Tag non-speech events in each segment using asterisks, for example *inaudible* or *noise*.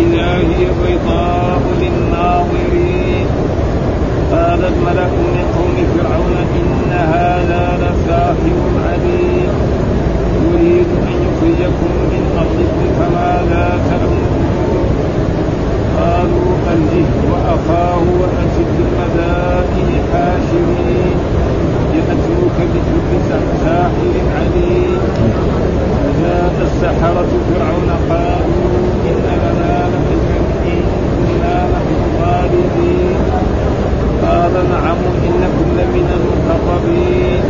فإذا هي بيضاء للناظرين قال الملأ من قوم فرعون إن هذا لساحر عليم يريد أن يخرجكم من أرضكم فماذا تأمرون قالوا أرجه وأخاه وأشد المدائن حاشرين يأتوك بكل ساحر عليم فجاء السحرة فرعون قالوا إن لنا لأجرا إن كنا نحن الغالبين قال نعم انكم لمن المقربين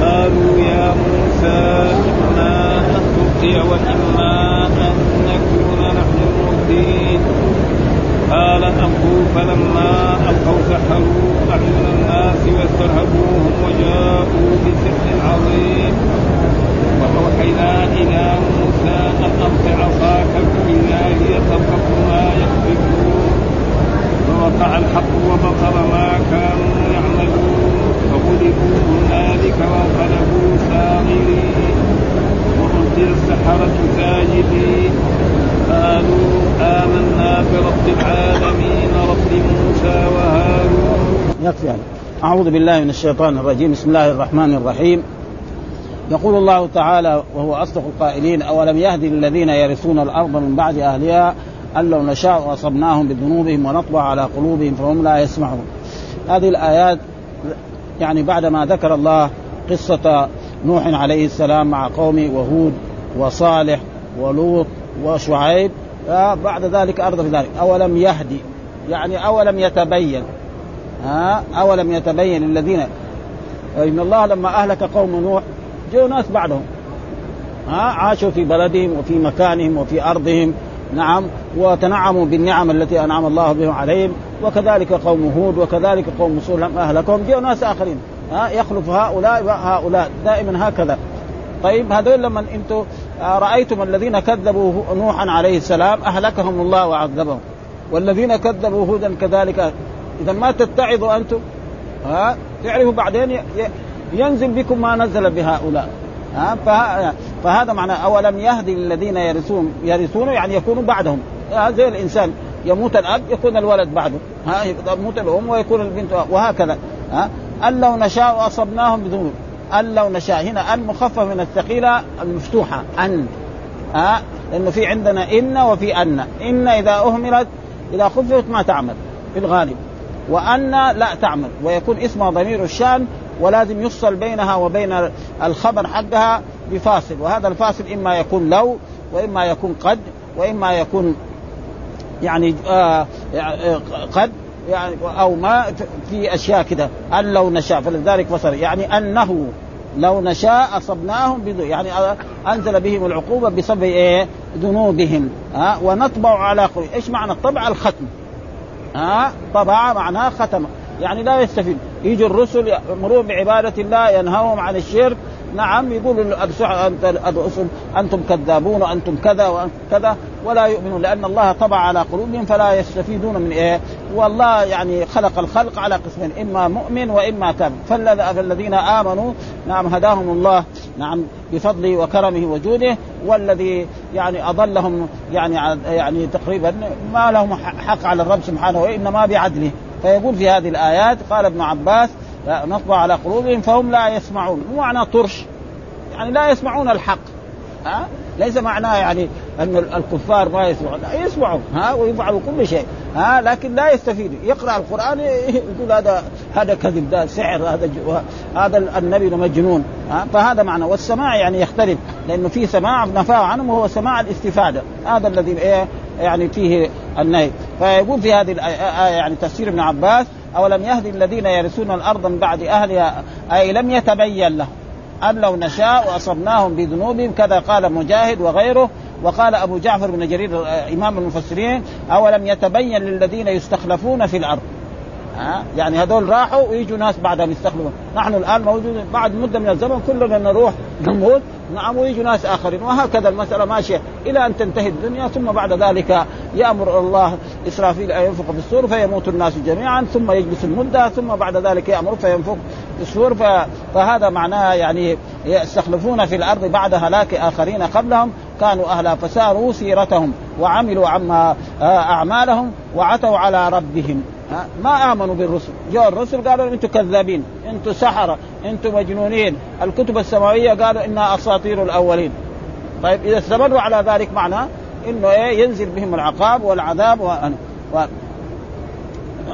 قالوا يا موسى اما ان تلقي واما ان نكون نحن الملقين قال القوا فلما القوا سحروا اعين الناس واسترهبوهم وجاءوا بسحر عظيم واوحينا إلى موسى ان الق عصاك فاذا هي تلقف ما يحفظون فوقع الحق وبطل ما كانوا يعملون فغلبوا هنالك وانقلبوا ساغرين وألقي السحرة ساجدين قالوا آمنا برب العالمين رب موسى يكفي يعني. أعوذ بالله من الشيطان الرجيم. بسم الله الرحمن الرحيم. يقول الله تعالى وهو أصدق القائلين أولم يهد للذين يرثون الأرض من بعد أهلها أن لو نشاء أصبناهم بذنوبهم ونطبع على قلوبهم فهم لا يسمعون. هذه الآيات يعني بعدما ذكر الله قصة نوح عليه السلام مع قومه وهود وصالح ولوط وشعيب بعد ذلك أرض ذلك. أولم يهدي يعني أولم يتبين ها؟ أولم يتبين الذين إن الله لما أهلك قوم نوح جاءوا ناس بعدهم. ها؟ عاشوا في بلدهم وفي مكانهم وفي أرضهم. نعم. وتنعموا بالنعم التي أنعم الله بهم عليهم. وكذلك قوم هود وكذلك قوم صور لما أهلكهم. جاءوا ناس آخرين. ها؟ يخلف هؤلاء هؤلاء دائما هكذا. طيب هذول لما أنتم رايتم الذين كذبوا نوحا عليه السلام أهلكهم الله وعذبهم. والذين كذبوا هودا كذلك إذا ما تتعظوا أنتم ها؟ تعرفوا بعدين ينزل بكم ما نزل بهؤلاء ها؟ فهذا معنى أولم يهدي للذين يرثون يرثون يعني يكونوا بعدهم زي الإنسان يموت الأب يكون الولد بعده ها؟ يموت الأم ويكون البنت وهكذا ها؟ أن لو نشاء أصبناهم بذنوب أن لو نشاء هنا أن مخفف من الثقيلة المفتوحة أن ها؟ لأنه في عندنا إن وفي أن إن إذا أهملت إذا خففت ما تعمل في الغالب. وأن لا تعمل ويكون اسمها ضمير الشأن ولازم يفصل بينها وبين الخبر حقها بفاصل وهذا الفاصل إما يكون لو وإما يكون قد وإما يكون يعني آه قد يعني أو ما في أشياء كده ان لو نشاء فلذلك فصل يعني أنه لو نشاء أصبناهم بذو يعني أنزل بهم العقوبة بسبب إيه؟ ذنوبهم ها آه ونطبع على قلوب إيش معنى الطبع الختم ها؟ طبع معناه ختم. يعني لا يستفيد. يجي الرسل يأمرون بعبادة الله ينهوهم عن الشرك نعم يقولوا الرسل أنتم كذابون وأنتم كذا وأنتم كذا ولا يؤمنون لأن الله طبع على قلوبهم فلا يستفيدون من إيه؟ والله يعني خلق الخلق على قسمين إما مؤمن وإما كافر فالذين آمنوا نعم هداهم الله نعم بفضله وكرمه وجوده والذي يعني أضلهم يعني يعني تقريبا ما لهم حق على الرب سبحانه وإنما بعدله. فيقول في هذه الآيات قال ابن عباس نطبع على قلوبهم فهم لا يسمعون. مو معنى طرش. يعني لا يسمعون الحق. ها؟ ليس معناه يعني أن الكفار ما يسمعون. لا يسمعون. ها؟ ويفعلوا كل شيء. ها؟ لكن لا يستفيد. يقرأ القرآن يقول هذا هذا كذب ده سحر هذا هذا النبي مجنون ها؟ فهذا معنى. والسماع يعني يختلف لأنه في سماع نفاه عنه وهو سماع الاستفادة. هذا الذي إيه؟ يعني فيه النهي. فيقول في هذه الآية يعني تفسير ابن عباس أولم يهدي الذين يرثون الأرض من بعد أهلها؟ أي لم يتبين لهم. أن لو نشاء وأصبناهم بذنوبهم كذا قال مجاهد وغيره وقال أبو جعفر بن جرير إمام المفسرين أولم يتبين للذين يستخلفون في الأرض؟ ها؟ يعني هذول راحوا ويجوا ناس بعدهم يستخلفون نحن الآن موجودين بعد مدة من الزمن كلنا نروح نموت نعم ويجوا ناس آخرين. وهكذا المسألة ماشية إلى أن تنتهي الدنيا ثم بعد ذلك يأمر الله إسرافيل أن ينفخ في السور فيموت الناس جميعا ثم يجلس المدة ثم بعد ذلك يأمر فينفخ في السور فهذا معناه يعني يستخلفون في الأرض بعد هلاك آخرين قبلهم. كانوا اهلها فساروا سيرتهم وعملوا عما آه، أعمالهم وعتوا على ربهم. ما آمنوا بالرسل. جاء الرسل قالوا أنتم كذابين أنتم سحرة أنتم مجنونين. الكتب السماوية قالوا إنها أساطير الأولين. طيب إذا استمروا على ذلك معناه إنه إيه ينزل بهم العقاب والعذاب و... و...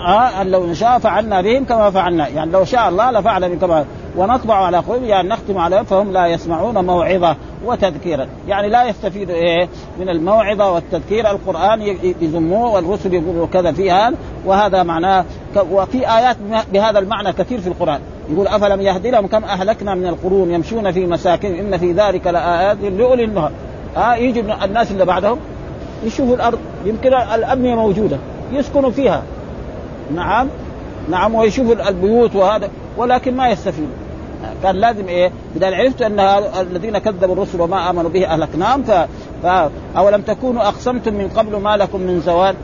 آه لو نشاء فعلنا بهم كما فعلنا. يعني لو شاء الله لفعل بهم كما ونطبع على قلوبهم يعني نختم على فهم لا يسمعون موعظة وتذكيرا. يعني لا يستفيد إيه من الموعظة والتذكير. القرآن يذموه والرسل يقولوا كذا فيها وهذا معناه وفي آيات بهذا المعنى كثير في القرآن. يقول أفلم يهدي لهم كم أهلكنا من القرون يمشون في مساكن إن في ذلك لآيات لأولي النهى ها يجي الناس اللي بعدهم يشوفوا الأرض يمكن الابنيه موجودة يسكنوا فيها. نعم. نعم ويشوفوا البيوت وهذا ولكن ما يستفيدوا كان لازم إيه؟ اذا عرفت أن الذين كذبوا الرسل وما آمنوا به أهلكناهم ف... ف... اولم تكونوا أقسمتم من قبل ما لكم من زوال؟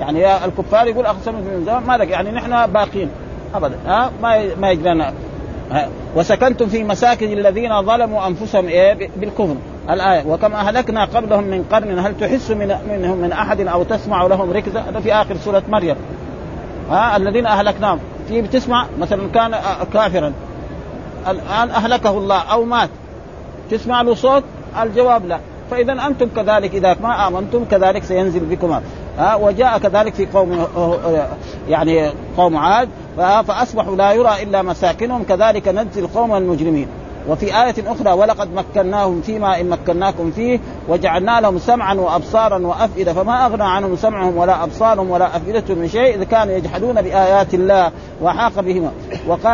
يعني الكفار يقول أقسمتم من زوال ما لك يعني نحن باقين. ابدا. ها؟ ما ما يجرينا وسكنتم في مساكن الذين ظلموا أنفسهم إيه؟ بالكفر. الآية وكم أهلكنا قبلهم من قرن هل تحس من منهم من أحد أو تسمع لهم ركزة؟ هذا في آخر سورة مريم. ها الذين أهلكناهم. في بتسمع مثلا كان كافرا. الآن أهلكه الله أو مات. تسمع له صوت؟ الجواب لا. فإذا أنتم كذلك إذا ما آمنتم كذلك سينزل بكم. ها وجاء كذلك في قوم يعني قوم عاد. فأصبحوا لا يرى إلا مساكنهم. كذلك نجزي القوم المجرمين. وفي آية أخرى ولقد مكناهم فيما إن مكناكم فيه وجعلنا لهم سمعا وأبصارا وأفئدة. فما أغنى عنهم سمعهم ولا أبصارهم ولا أفئدتهم من شيء إذ كانوا يجحدون بآيات الله وحاق بهما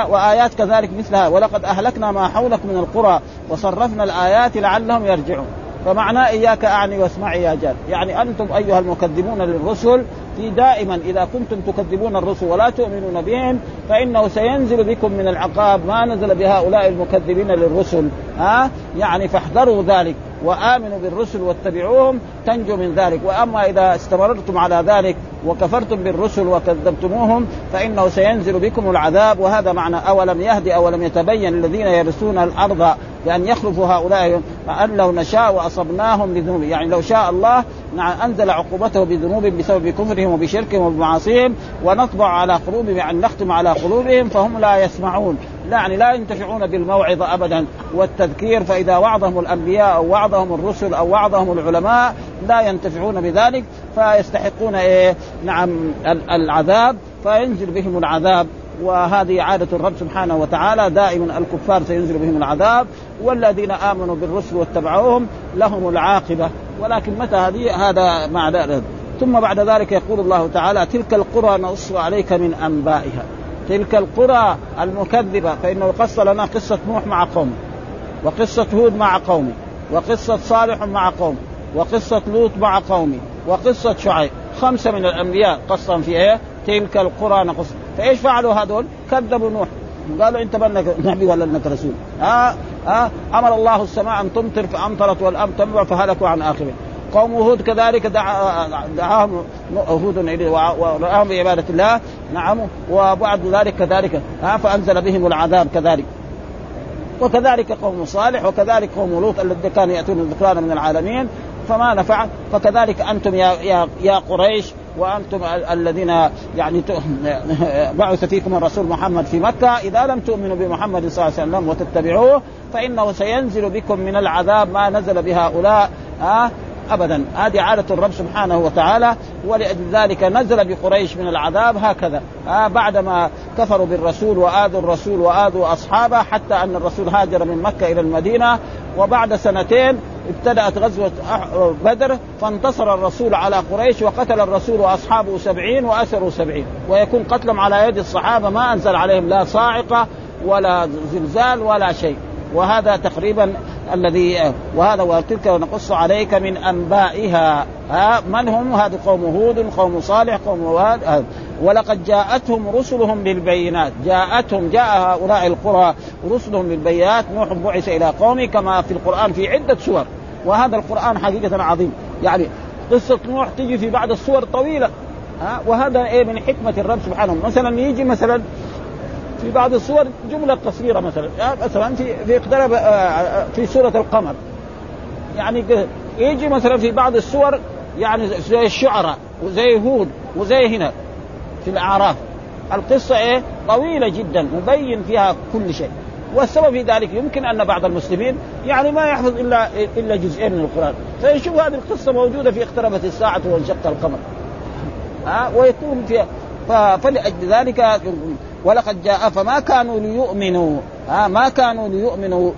وآيات كذلك مثلها ولقد أهلكنا ما حولكم من القرى وصرفنا الآيات لعلهم يرجعون. فمعناه إياك أعني واسمعي يا جار. يعني أنتم أيها المكذبون للرسل في دائما إذا كنتم تكذبون الرسل ولا تؤمنون بهم فإنه سينزل بكم من العقاب ما نزل بهؤلاء المكذبين للرسل. ها؟ يعني فاحذروا ذلك وآمنوا بالرسل واتبعوهم تنجوا من ذلك. وأما إذا استمررتم على ذلك وكفرتم بالرسل وكذبتموهم فإنه سينزل بكم العذاب. وهذا معنى أولم يهدي أولم يتبين الذين يرثون الأرض بأن يخلفوا هؤلاء أن لو نشاء وأصبناهم بذنوب. يعني لو شاء الله أنزل عقوبته بذنوب بسبب كفرهم وبشركهم وبمعاصيهم ونطبع على قلوبهم يعني نختم على قلوبهم فهم لا يسمعون. يعني لا ينتفعون بالموعظة ابدا والتذكير. فإذا وعظهم الأنبياء أو وعظهم الرسل أو وعظهم العلماء لا ينتفعون بذلك فيستحقون إيه؟ نعم العذاب فينزل بهم العذاب. وهذه عادة الرب سبحانه وتعالى دائما الكفار سينزل بهم العذاب والذين آمنوا بالرسل واتبعوهم لهم العاقبة. ولكن متى هذه هذا مع ذلك ثم بعد ذلك يقول الله تعالى تلك القرى نقص عليك من أنبائها. تلك القرى المكذبة فإنه قص لنا قصة نوح مع قومه وقصة هود مع قومه وقصة صالح مع قومه وقصة لوط مع قومه وقصة شعيب. خمسة من الأنبياء قصهم في إيه؟ تلك القرى نقص. فإيش فعلوا هذول؟ كذبوا نوح. قالوا انت بانك نبي ولا انك رسول. ها ها أمر الله السماء ان تمطر فامطرت والارض تنبع فهلكوا عن اخرهم قوم هود كذلك دعا دعاهم هود ورآهم بعبادة الله. نعم وبعد ذلك كذلك ها فأنزل بهم العذاب كذلك. وكذلك قوم صالح وكذلك قوم لوط الذين كانوا يأتون الذكران من العالمين. فما نفع فكذلك أنتم يا, يا, يا قريش وأنتم الذين يعني *laughs* بعث فيكم الرسول محمد في مكة. إذا لم تؤمنوا بمحمد صلى الله عليه وسلم وتتبعوه فإنه سينزل بكم من العذاب ما نزل بهؤلاء ها ابدا. هذه عادة الرب سبحانه وتعالى ولأجل ذلك نزل بقريش من العذاب هكذا آه بعدما كفروا بالرسول وآذوا الرسول وآذوا أصحابه حتى أن الرسول هاجر من مكة إلى المدينة وبعد سنتين ابتدأت غزوة بدر فانتصر الرسول على قريش وقتل الرسول وأصحابه سبعين وأسروا سبعين. ويكون قتلهم على يد الصحابة ما أنزل عليهم لا صاعقة ولا زلزال ولا شيء. وهذا تقريبا الذي وهذا وتلك نقص عليك من أنبائها. ها من هم؟ هذا قوم هود قوم صالح قوم واد ولقد جاءتهم رسلهم بالبينات جاءتهم جاء هؤلاء القرى رسلهم بالبينات نوح بعث إلى قومه كما في القرآن في عدة سور. وهذا القرآن حقيقة عظيم. يعني قصة نوح تجي في بعض السور طويلة. ها وهذا إيه من حكمة الرب سبحانه. مثلا يجي مثلا في بعض الصور جملة قصيرة مثلا. يعني مثلا في في اقترب آه، آه، في سورة القمر. يعني يجي مثلا في بعض السور يعني زي الشعراء وزي هود وزي هنا في الأعراف. القصة إيه؟ طويلة جدا مبين فيها كل شيء. والسبب في ذلك يمكن أن بعض المسلمين يعني ما يحفظ إلا إلا جزئين من القرآن. فيشوف هذه القصة موجودة في اقتربت الساعة وانشق القمر. ها؟ ويكون فيها. فلأجل ذلك ولقد جاء فما كانوا ليؤمنوا. ها ما كانوا ليؤمنوا.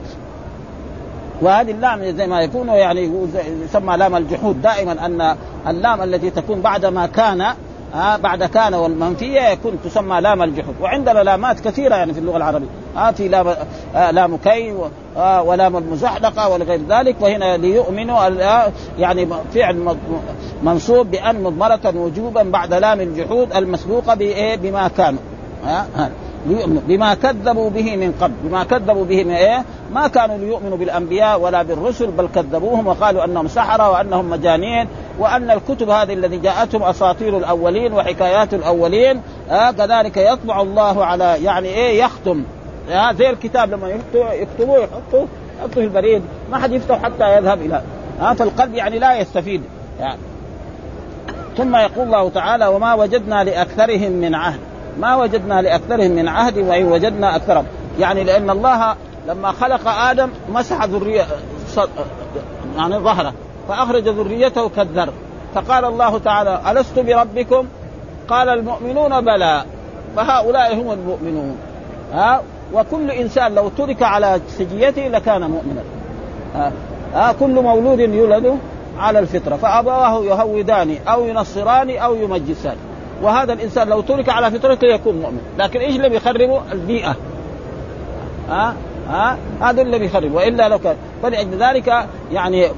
وهذه اللام زي ما يكون يعني يسمى لام الجحود. دائما أن اللام التي تكون بعد ما كان ها بعد كان والمنفية يكون تسمى لام الجحود. وعندنا لامات كثيرة يعني في اللغة العربية. ها في لام آه لام كي ولام المزحلقة ولغير ذلك. وهنا ليؤمنوا يعني فعل منصوب بأن مضمرة وجوبا بعد لام الجحود المسبوقة بإيه؟ بما كانوا. ها؟ بما كذبوا به من قبل. بما كذبوا به من إيه؟ ما كانوا ليؤمنوا بالأنبياء ولا بالرسل بل كذبوهم وقالوا أنهم سحرة وأنهم مجانين وأن الكتب هذه التي جاءتهم أساطير الأولين وحكايات الأولين آه كذلك يطبع الله على يعني إيه؟ يختم. آه زي الكتاب لما يكتبوه يحطوه يحطوه في البريد. ما حد يفتح حتى يذهب إلى آه فالقلب يعني لا يستفيد. يعني. ثم يقول الله تعالى وما وجدنا لأكثرهم من عهد. ما وجدنا لأكثرهم من عهد وإن وجدنا أكثرهم. يعني لأن الله لما خلق آدم مسح ذريه يعني ظهره فأخرج ذريته كالذر. فقال الله تعالى ألست بربكم؟ قال المؤمنون بلى. فهؤلاء هم المؤمنون. ها؟ وكل إنسان لو ترك على سجيته لكان مؤمنا. ها, ها؟ كل مولود يولد على الفطرة فأبواه يهودان أو ينصران أو يمجسان. وهذا الإنسان لو ترك على فطرته يكون مؤمن. لكن إيش اللي بيخربه البيئة. ها؟ ها؟ هذا اللي بيخرب وإلا لو كان. فلأجل ذلك يعني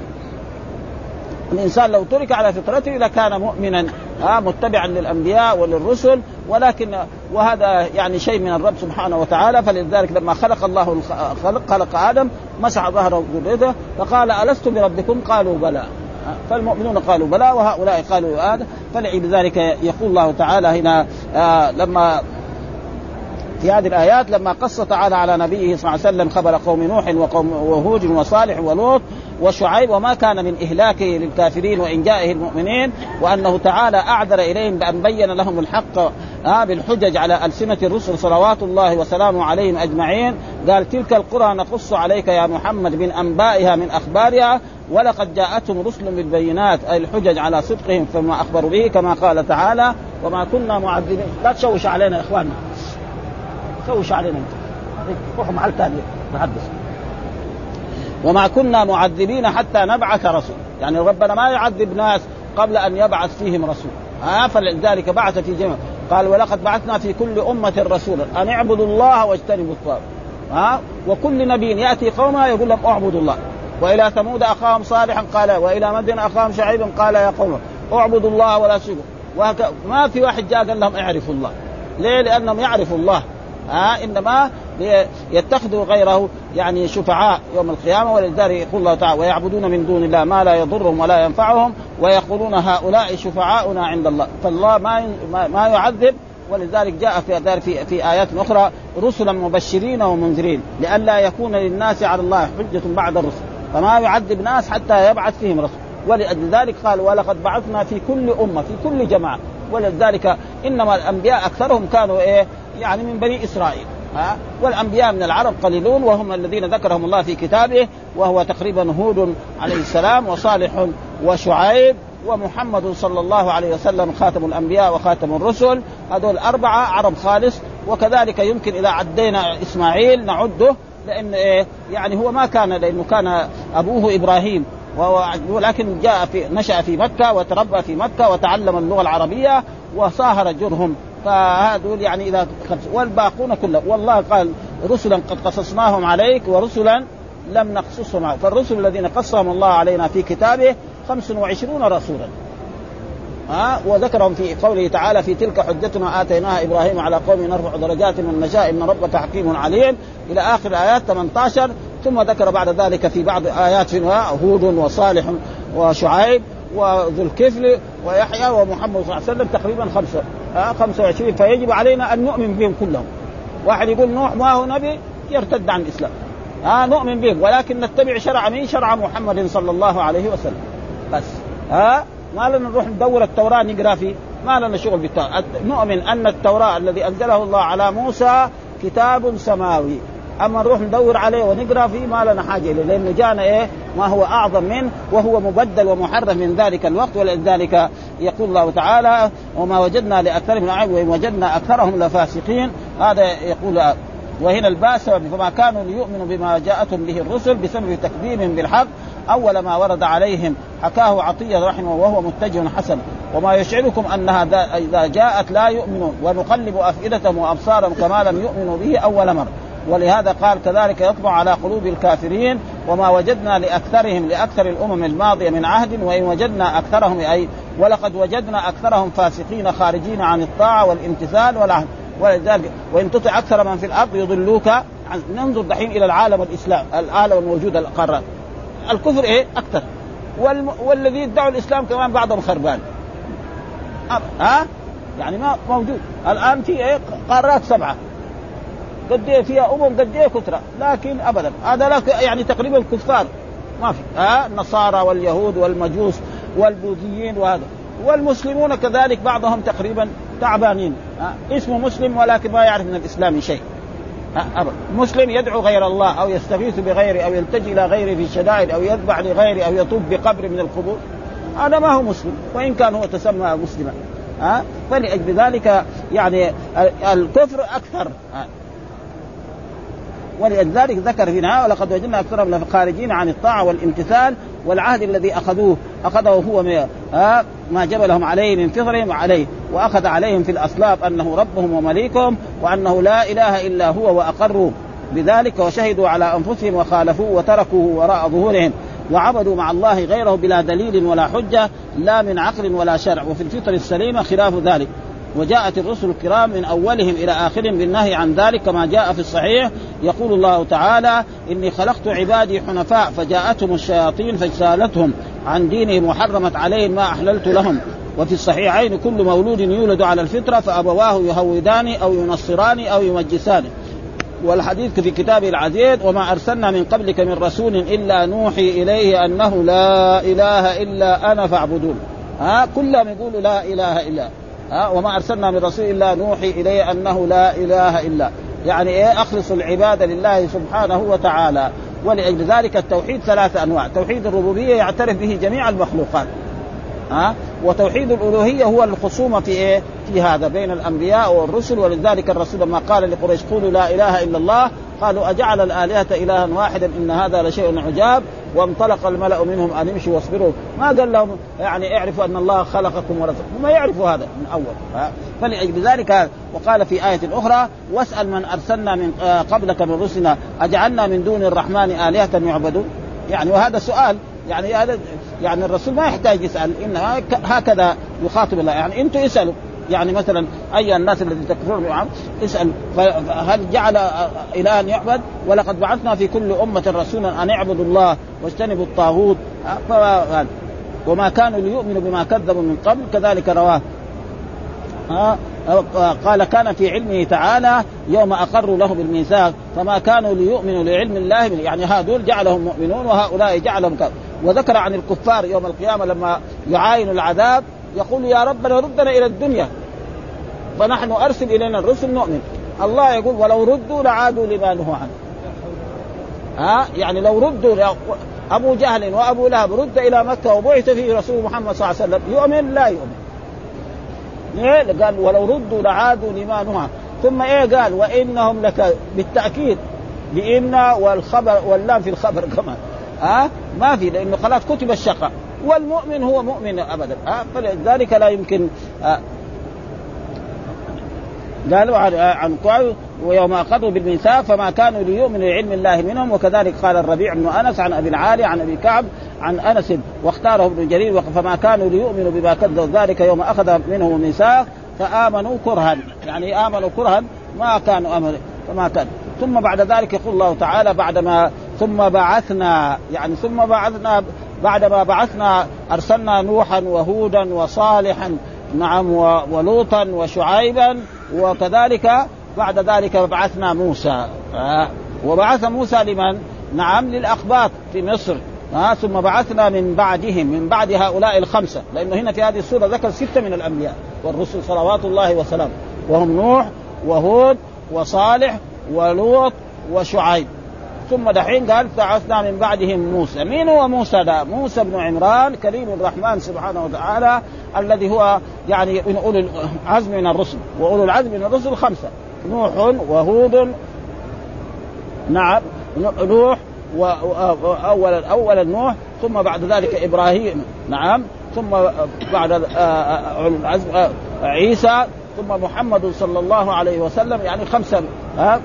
الإنسان لو ترك على فطرته لكان مؤمنا ها؟ متبعا للأنبياء وللرسل. ولكن وهذا يعني شيء من الرب سبحانه وتعالى. فلذلك لما خلق الله خلق, خلق آدم مسح ظهره ذريته فقال ألست بربكم؟ قالوا بلى. فالمؤمنون قالوا بلى وهؤلاء قالوا هذا فلذلك يقول الله تعالى هنا آه لما في هذه الآيات لما قص تعالى على نبيه صلى الله عليه وسلم خبر قوم نوح وقوم وهود وصالح ولوط وشعيب وما كان من اهلاكه للكافرين وانجائه المؤمنين وأنه تعالى أعذر إليهم بأن بين لهم الحق آه بالحجج على ألسنة الرسل صلوات الله وسلامه عليهم أجمعين. قال تلك القرى نقص عليك يا محمد من أنبائها من أخبارها ولقد جاءتهم رسل بالبينات أي الحجج على صدقهم فما أخبروا به كما قال تعالى وما كنا معذبين. لا تشوش علينا يا إخواننا. شوش علينا انت. روحوا محل ثاني تحدث وما كنا معذبين حتى نبعث رسول. يعني ربنا ما يعذب ناس قبل أن يبعث فيهم رسول. آه فلذلك بعث في جمع قال ولقد بعثنا في كل أمة رسولا. أن اعبدوا الله واجتنبوا الطاغوت. ها؟ وكل نبي يأتي قومه يقول لهم اعبدوا الله. وإلى ثمود أخاهم صالحا قال وإلى مدين أخاهم شعيبا قال يا قوم اعبدوا الله ولا تشركوا. ما في واحد جاء قال لهم اعرفوا الله. ليه؟ لأنهم يعرفوا الله. ها إنما يتخذوا غيره يعني شفعاء يوم القيامة. ولذلك يقول الله تعالى ويعبدون من دون الله ما لا يضرهم ولا ينفعهم ويقولون هؤلاء شفعاؤنا عند الله. فالله ما ما يعذب. ولذلك جاء في في, في آيات أخرى رسلا مبشرين ومنذرين لئلا يكون للناس على الله حجة بعد الرسل. فما يعذب ناس حتى يبعث فيهم رسل. ولأجل ذلك قال ولقد بعثنا في كل أمة في كل جماعة ولذلك إنما الأنبياء أكثرهم كانوا إيه؟ يعني من بني إسرائيل. ها؟ والأنبياء من العرب قليلون وهم الذين ذكرهم الله في كتابه وهو تقريبا هود عليه السلام وصالح وشعيب ومحمد صلى الله عليه وسلم خاتم الأنبياء وخاتم الرسل. هذول أربعة عرب خالص. وكذلك يمكن إذا عدينا إسماعيل نعده لأن إيه؟ يعني هو ما كان لأنه كان أبوه إبراهيم. ولكن جاء في نشأ في مكة وتربى في مكة وتعلم اللغة العربية وصاهر جرهم. فهذول يعني إذا والباقون كلهم والله قال رسلا قد قصصناهم عليك ورسلا لم نقصصهم. عليك فالرسل الذين قصهم الله علينا في كتابه 25 رسولا. ها؟ وذكرهم في قوله تعالى في تلك حجتنا آتيناها إبراهيم على قوم نرفع درجات من نشاء إن ربك حكيم عليم. إلى آخر ايات 18 ثم ذكر بعد ذلك في بعض ايات هود وصالح وشعيب وذو الكفل ويحيى ومحمد صلى الله عليه وسلم تقريبا خمسة ها 25 فيجب علينا أن نؤمن بهم كلهم. واحد يقول نوح ما هو نبي؟ يرتد عن الإسلام. ها نؤمن بهم ولكن نتبع شرع مين؟ شرع محمد صلى الله عليه وسلم. بس ها ما لنا نروح ندور التوراة نقرأ فيه. ما لنا شغل بالتوراة. نؤمن أن التوراة الذي أنزله الله على موسى كتاب سماوي. أما نروح ندور عليه ونقرأ فيه ما لنا حاجة إليه لأنه جانا إيه؟ ما هو أعظم منه وهو مبدل ومحرف من ذلك الوقت ولذلك يقول الله تعالى وما وجدنا لأكثرهم من عيب وإن وجدنا أكثرهم لفاسقين. هذا يقول وهنا الباء سبب فما كانوا ليؤمنوا بما جاءتهم به الرسل بسبب تكذيبهم بالحق أول ما ورد عليهم حكاه عطية رحمه وهو متجه حسن. وما يشعركم أنها إذا جاءت لا يؤمنون ونقلب أفئدتهم وأبصارهم كما لم يؤمنوا به أول مرة. ولهذا قال كذلك يطبع على قلوب الكافرين وما وجدنا لأكثرهم لأكثر الأمم الماضية من عهد وإن وجدنا أكثرهم أي ولقد وجدنا أكثرهم فاسقين خارجين عن الطاعة والامتثال والعهد. ولذلك وإن تطع أكثر من في الأرض يضلوك عن ننظر دحين إلى العالم الإسلام العالم الموجود القارات الكفر إيه؟ أكثر. والم... والذي يدعوا الإسلام كمان بعضهم خربان. ها؟ يعني ما موجود. الآن في إيه؟ قارات سبعة. قد إيه فيها أمم قد إيه كثره لكن ابدا. هذا لك يعني تقريبا كفار. ما في. ها؟ النصارى واليهود والمجوس والبوذيين وهذا. والمسلمون كذلك بعضهم تقريبا تعبانين. اسمه مسلم ولكن ما يعرف من الإسلام شيء. أبدا. مسلم يدعو غير الله أو يستغيث بغيره أو يلتجي إلى غيره في الشدائد أو يذبح لغيره أو يطوف بقبر من القبور. هذا ما هو مسلم. وإن كان هو تسمى مسلما. ها؟ فلأجل ذلك يعني الكفر أكثر. ولذلك ذكر نهاية ولقد وجدنا أكثرهم خارجين عن الطاعة والامتثال والعهد الذي أخذوه. أخذه هو ها ما جبلهم عليه من فطرهم عليه وأخذ عليهم في الاصلاب أنه ربهم ومليكهم وأنه لا إله إلا هو وأقروا بذلك وشهدوا على أنفسهم وخالفوه وتركوه وراء ظهورهم وعبدوا مع الله غيره بلا دليل ولا حجة لا من عقل ولا شرع. وفي الفطر السليمة خلاف ذلك. وجاءت الرسل الكرام من أولهم إلى آخرهم بالنهي عن ذلك كما جاء في الصحيح. يقول الله تعالى إني خلقت عبادي حنفاء فجاءتهم الشياطين فاجتالتهم عن دينهم وحرمت عليهم ما أحللت لهم. وفي الصحيحين كل مولود يولد على الفطرة فأبواه يهودان أو ينصران أو يمجسان. والحديث في كتابه العزيز وما أرسلنا من قبلك من رسول إلا نوحي إليه أنه لا إله إلا أنا فاعبدون. ها كلهم يقولوا لا إله إلا ها وما أرسلنا من رسول إلا نوحي إليه أنه لا إله إلا يعني إيه؟ أخلص العبادة لله سبحانه وتعالى. ولأجل ذلك التوحيد ثلاثة أنواع. توحيد الربوبية يعترف به جميع المخلوقات. ها؟ وتوحيد الألوهية هو الخصومة في إيه؟ في هذا بين الأنبياء والرسل. ولذلك الرسول لما قال لقريش قولوا لا إله إلا الله قالوا أجعل الآلهة إلها واحدا إن هذا لشيء عجاب وانطلق الملأ منهم أن امشوا واصبروا. ما قال لهم يعني اعرفوا أن الله خلقكم ورزقكم. ما يعرفوا هذا من أول. فلأجل ذلك وقال في آية أخرى واسأل من أرسلنا من آه، قبلك من رسلنا أجعلنا من دون الرحمن آلهة يعبدون؟ يعني وهذا سؤال. يعني هذا يعني الرسول ما يحتاج يسأل. إنما هكذا يخاطب الله. يعني أنتم اسألوا. يعني مثلا أي الناس الذين تكفرون اسأل هل جعل الها يعبد؟ ولقد بعثنا في كل أمة رسولا أن اعبدوا الله واجتنبوا الطاغوت. وما كانوا ليؤمنوا بما كذبوا من قبل كذلك رواه. ها قال كان في علمه تعالى يوم أقروا له بالميثاق فما كانوا ليؤمنوا لعلم الله يعني هذول جعلهم مؤمنون وهؤلاء جعلهم كذب وذكر عن الكفار يوم القيامة لما يعاينوا العذاب يقول يا ربنا ردنا إلى الدنيا. فنحن أرسل إلينا الرسل نؤمن. الله يقول ولو ردوا لعادوا لما نهوا عنه. ها؟ يعني لو ردوا أبو جهل وأبو لهب رد إلى مكة وبعث فيه رسول محمد صلى الله عليه وسلم يؤمن؟ لا يؤمن. ليه؟ قال ولو ردوا لعادوا لما نهى ثم إيه قال؟ وإنهم لك بالتأكيد بإن والخبر واللام في الخبر كمان. ها؟ ما في لأنه خلاص كتب الشقاء والمؤمن هو مؤمن ابدا. أه؟ فلذلك لا يمكن أه قالوا عن عن ويوم أخذوا بالميثاق فما كانوا ليؤمنوا لعلم الله منهم. وكذلك قال الربيع بن أنس عن أبي العالي عن أبي كعب عن أنس واختاره ابن جرير فما كانوا ليؤمنوا بما كذبوا. ذلك يوم أخذ منهم الميثاق فآمنوا كرها. يعني آمنوا كرها ما كانوا امنوا فما كان. ثم بعد ذلك يقول الله تعالى بعدما ثم بعثنا يعني ثم بعثنا بعدما بعثنا أرسلنا نوحا وهودا وصالحا نعم ولوطا وشعيبا وكذلك بعد ذلك بعثنا موسى. آه وبعث موسى لمن؟ نعم للأخباط في مصر. آه ثم بعثنا من بعدهم من بعد هؤلاء الخمسة. لأنه هنا في هذه السورة ذكر ستة من الأنبياء. والرسل صلوات الله وسلامه. وهم نوح وهود وصالح ولوط وشعيب. ثم دحين قال بعثنا من بعدهم موسى. مين هو موسى ده؟ موسى بن عمران كريم الرحمن سبحانه وتعالى الذي هو يعني من أولي العزم من الرسل. واولو العزم من الرسل خمسة. نوح وهود نعم نوح واولا اولا نوح ثم بعد ذلك إبراهيم. نعم ثم بعد العزم عيسى ثم محمد صلى الله عليه وسلم يعني خمسة ها؟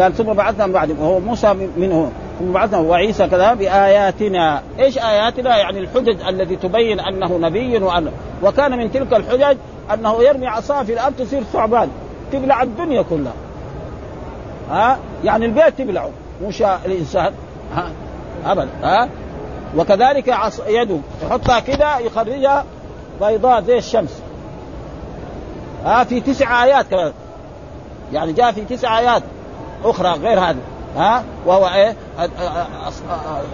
قال ثم بعثنا من بعد وهو موسى منه. ثم بعثنا وعيسى كذا بآياتنا. إيش آياتنا؟ يعني الحجج التي تبين أنه نبي وأنه وكان من تلك الحجج أنه يرمي عصاه في الأرض تصير ثعبان تبلع الدنيا كلها. ها؟ يعني البيت تبلعه مش الإنسان. ها؟ أبدا ها؟ وكذلك عص يده يحطها كده يخرجها بيضاء زي الشمس. ها في تسع آيات كمان. يعني جاء في تسع آيات أخرى غير هذه. ها؟ وهو إيه؟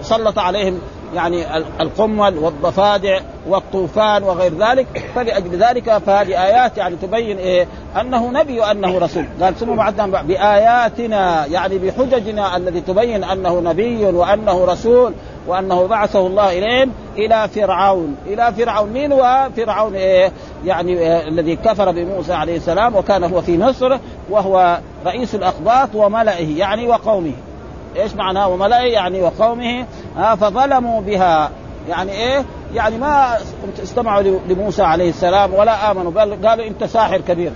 سلط عليهم يعني القمل والضفادع والطوفان وغير ذلك. فلأجل ذلك فهذه آيات يعني تبين إيه؟ أنه نبي وأنه رسول. قال ثم بعدنا بآياتنا يعني بحججنا التي تبين أنه نبي وأنه رسول. وأنه بعثه الله إليهم إلى فرعون. إلى فرعون. مين هو؟ فرعون إيه؟ يعني إيه؟ الذي كفر بموسى عليه السلام وكان هو في مصر وهو رئيس الاقباط وملئه يعني وقومه. إيش معناه وملئه؟ يعني وقومه. آه فظلموا بها. يعني إيه؟ يعني ما استمعوا لموسى عليه السلام ولا آمنوا بل قالوا أنت ساحر كبير.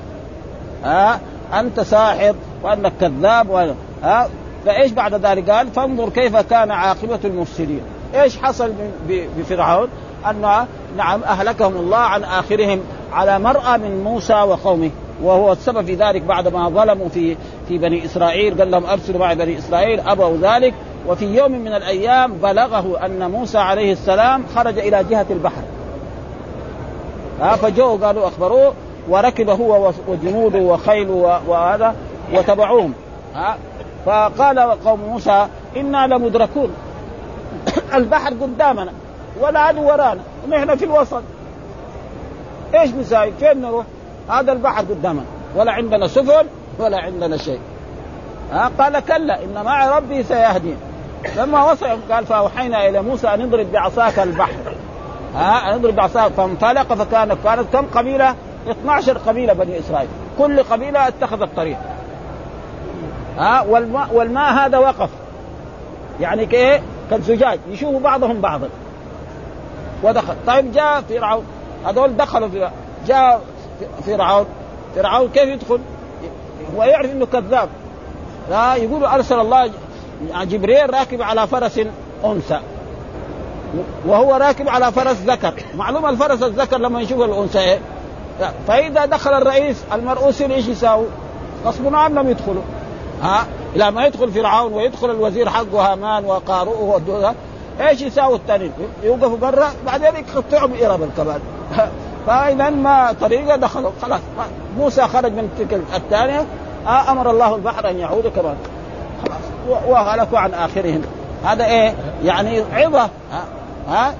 ها آه أنت ساحر وأنك كذاب و... آه فايش بعد ذلك؟ قال فانظر كيف كان عاقبة المفسدين. إيش حصل بفرعون؟ أن نعم أهلكهم الله عن آخرهم على مرأى من موسى وقومه وهو السبب في ذلك بعد ما ظلموا في في بني إسرائيل قال لهم أرسلوا معي بني إسرائيل أبوا ذلك. وفي يوم من الأيام بلغه أن موسى عليه السلام خرج إلى جهة البحر. فجاءوا قالوا أخبروه وركب هو وجنوده وخيله وهذا وتبعوهم. فقال قوم موسى إنا لمدركون. البحر قدامنا والعدو ورانا ونحن في الوسط. إيش نساوي؟ فين نروح؟ هذا البحر قدامنا ولا عندنا سفن ولا عندنا شيء. ها؟ قال كلا إن معي ربي سيهدين لما وصل قال فأوحينا إلى موسى أن اضرب بعصاك البحر. ها؟ اضرب بعصاك. فانطلق فكان كانت كم قبيلة؟ 12 قبيلة بني إسرائيل. كل قبيلة اتخذت طريق. ها والماء, والماء هذا وقف. يعني كايه كالزجاج. يشوفوا بعضهم بعضا. ودخل. طيب جاء فرعون. هذول دخلوا في جاء فرعون. فرعون كيف يدخل؟ هو يعرف إنه كذاب. لا يقول أرسل الله جبريل راكب على فرس أنثى. وهو راكب على فرس ذكر. معلوم الفرس الذكر لما يشوف الأنثى إيه؟ فإذا دخل الرئيس المرؤوسين إيش يساووا؟ غصب عنهم يدخلوا. ها؟ إلى ما يدخل فرعون ويدخل الوزير حقه هامان وقارؤه إيش يساووا الثانيين؟ يوقفوا برا بعدين يقطعوا بإرب كمان فإذا ما طريقة دخلوا خلاص. موسى خرج من تلك الثانية. أمر الله البحر أن يعود كمان. خلاص. وهلكوا عن آخرهم. هذا إيه؟ يعني عظة. ها؟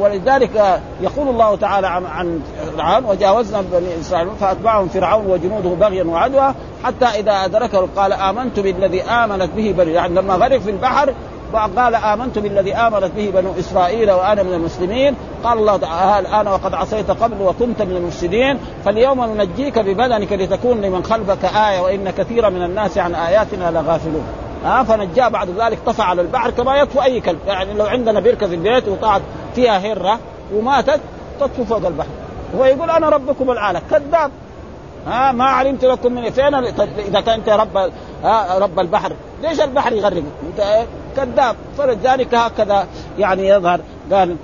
ولذلك يقول الله تعالى عن عن فرعون وجاوزنا بني إسرائيل فأتبعهم فرعون وجنوده بغيا وعدوى حتى إذا أدركه قال آمنت بالذي آمنت به بني يعني لما غرق في البحر قال آمنت بالذي آمنت به بنو إسرائيل وأنا من المسلمين. قال الله تعالى الآن وقد عصيت قبل وكنت من المفسدين. فاليوم ننجيك ببدنك لتكون لمن خلفك آية وإن كثيرا من الناس عن آياتنا لغافلون. ها فنجاه بعد ذلك طفى على البحر كما يطفو أي كلب. يعني لو عندنا بركه في البيت وطلعت فيها هرة وماتت تطفو فوق البحر. هو يقول أنا ربكم الاعلى كذاب. ها ما علمت لكم من فين إذا كنت رب ها رب البحر. ليش البحر يغرق أنت كذاب. فلذلك هكذا يعني يظهر. قال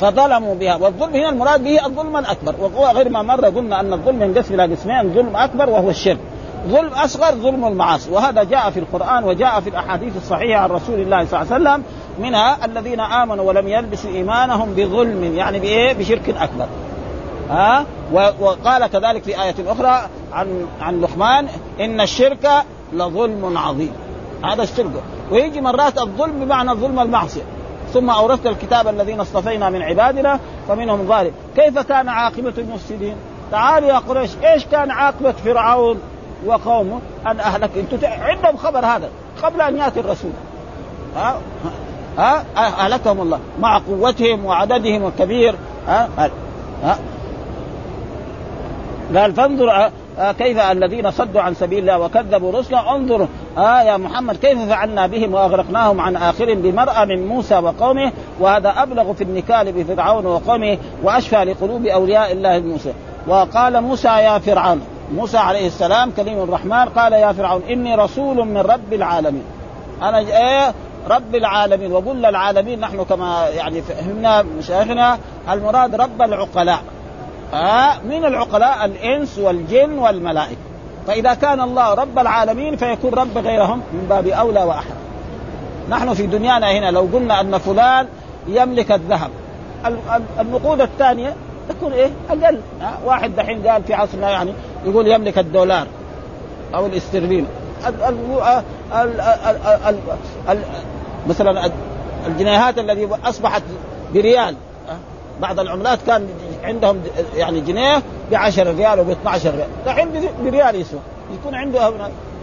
فظلموا بها. والظلم هنا المراد به الظلم الأكبر. وغير ما مر قلنا أن الظلم ينقسم إلى قسمين ظلم أكبر وهو الشرك. ظلم أصغر ظلم المعاصي. وهذا جاء في القرآن وجاء في الأحاديث الصحيحة عن رسول الله صلى الله عليه وسلم منها الذين آمنوا ولم يلبسوا إيمانهم بظلم يعني بإيه؟ بشرك أكبر. ها؟ وقال كذلك في آية أخرى عن عن لقمان إن الشرك لظلم عظيم. هذا الشرك. ويجي مرات الظلم بمعنى ظلم المعصية. ثم أورثت الكتاب الذين اصطفينا من عبادنا فمنهم ظالم. كيف كان عاقبة المفسدين؟ تعالوا يا قريش إيش كان عاقبة فرعون؟ وقومه أن أهلك. أنتم عندهم خبر هذا قبل أن يأتي الرسول. ها؟ ها؟ أهلكهم الله مع قوتهم وعددهم الكبير. ها؟ ها؟ قال فانظر كيف الذين صدوا عن سبيل الله وكذبوا رسلا. انظر آه يا محمد كيف فعلنا بهم وأغرقناهم عن اخرهم بمرأة من موسى وقومه. وهذا أبلغ في النكال بفرعون وقومه وأشفى لقلوب أولياء الله موسى وقال موسى يا فرعون موسى عليه السلام كليم الرحمن قال يا فرعون إني رسول من رب العالمين. أنا إيه؟ رب العالمين. وقل العالمين نحن كما يعني فهمنا مشايخنا المراد رب العقلاء. آه من العقلاء؟ الإنس والجن والملائكة. فإذا كان الله رب العالمين فيكون رب غيرهم من باب أولى وأحد. نحن في دنيانا هنا لو قلنا أن فلان يملك الذهب. النقود الثانية تكون إيه؟ أقل. آه واحد دحين قال في عصرنا يعني يقول يملك الدولار أو الاسترليني. مثلا الجنيهات التي أصبحت بريال بعض العملات كان عندهم يعني جنيه ب 10 ريال وب 12 ريال. دحين بريال يسوى. يكون عنده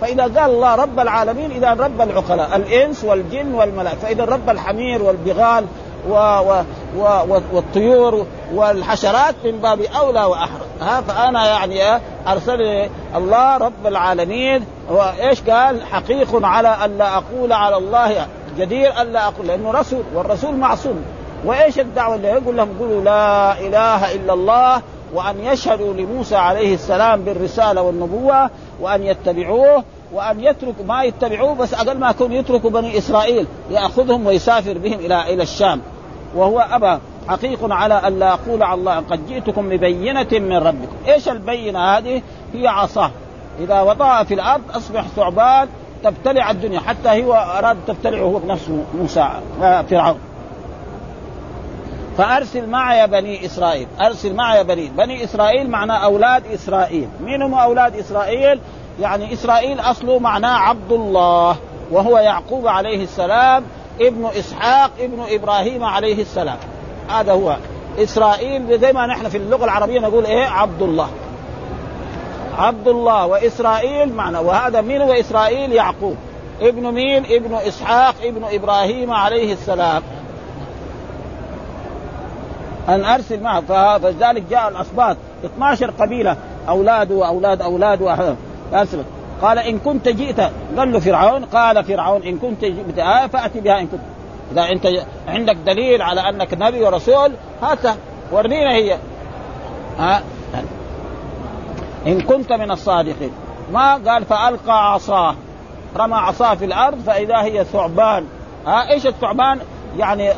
فإذا قال الله رب العالمين إذا رب العقلاء الإنس والجن والملائكة فإذا رب الحمير والبغال و و و والطيور والحشرات من باب أولى وأحرى. ها فأنا يعني أرسلني الله رب العالمين وإيش قال؟ حقيق على أن لا أقول على الله جدير أن لا أقول لأنه رسول والرسول معصوم. وإيش الدعوة اللي يقول لهم؟ قولوا لا إله إلا الله وأن يشهدوا لموسى عليه السلام بالرسالة والنبوة وأن يتبعوه وأن يتركوا ما يتبعوه بس أقل ما يكون يتركوا بني إسرائيل يأخذهم ويسافر بهم إلى إلى الشام. وهو ابى حقيق على أن لا أقول على الله قد جئتكم ببينة من ربكم، إيش البينة هذه؟ هي عصاه إذا وضعها في الأرض أصبح ثعبان تبتلع الدنيا. حتى هو أراد تبتلعه هو بنفسه موسى فرعون. فأرسل معي بني إسرائيل. أرسل معي بني. بني إسرائيل معناه أولاد إسرائيل. من هم أولاد إسرائيل؟ يعني إسرائيل اصله معناه عبد الله وهو يعقوب عليه السلام ابن إسحاق ابن إبراهيم عليه السلام. هذا هو. إسرائيل زي ما نحن في اللغة العربية نقول إيه؟ عبد الله عبد الله وإسرائيل معنى. وهذا مين إسرائيل؟ يعقوب. ابن مين؟ ابن إسحاق ابن إبراهيم عليه السلام. أن أرسل معه. فلذلك جاء الاسباط 12 قبيلة. اولاده وأولاد اولاده ارسل قال إن كنت جئت قال له فرعون قال فرعون إن كنت جئت آية فأتي بها إن كنت. إذا أنت عندك دليل على أنك نبي ورسول هاتها ورنينا هي. ها إن كنت من الصادقين. ما قال فألقى عصاه. رمى عصاه في الأرض فإذا هي ثعبان. ها إيش الثعبان؟ يعني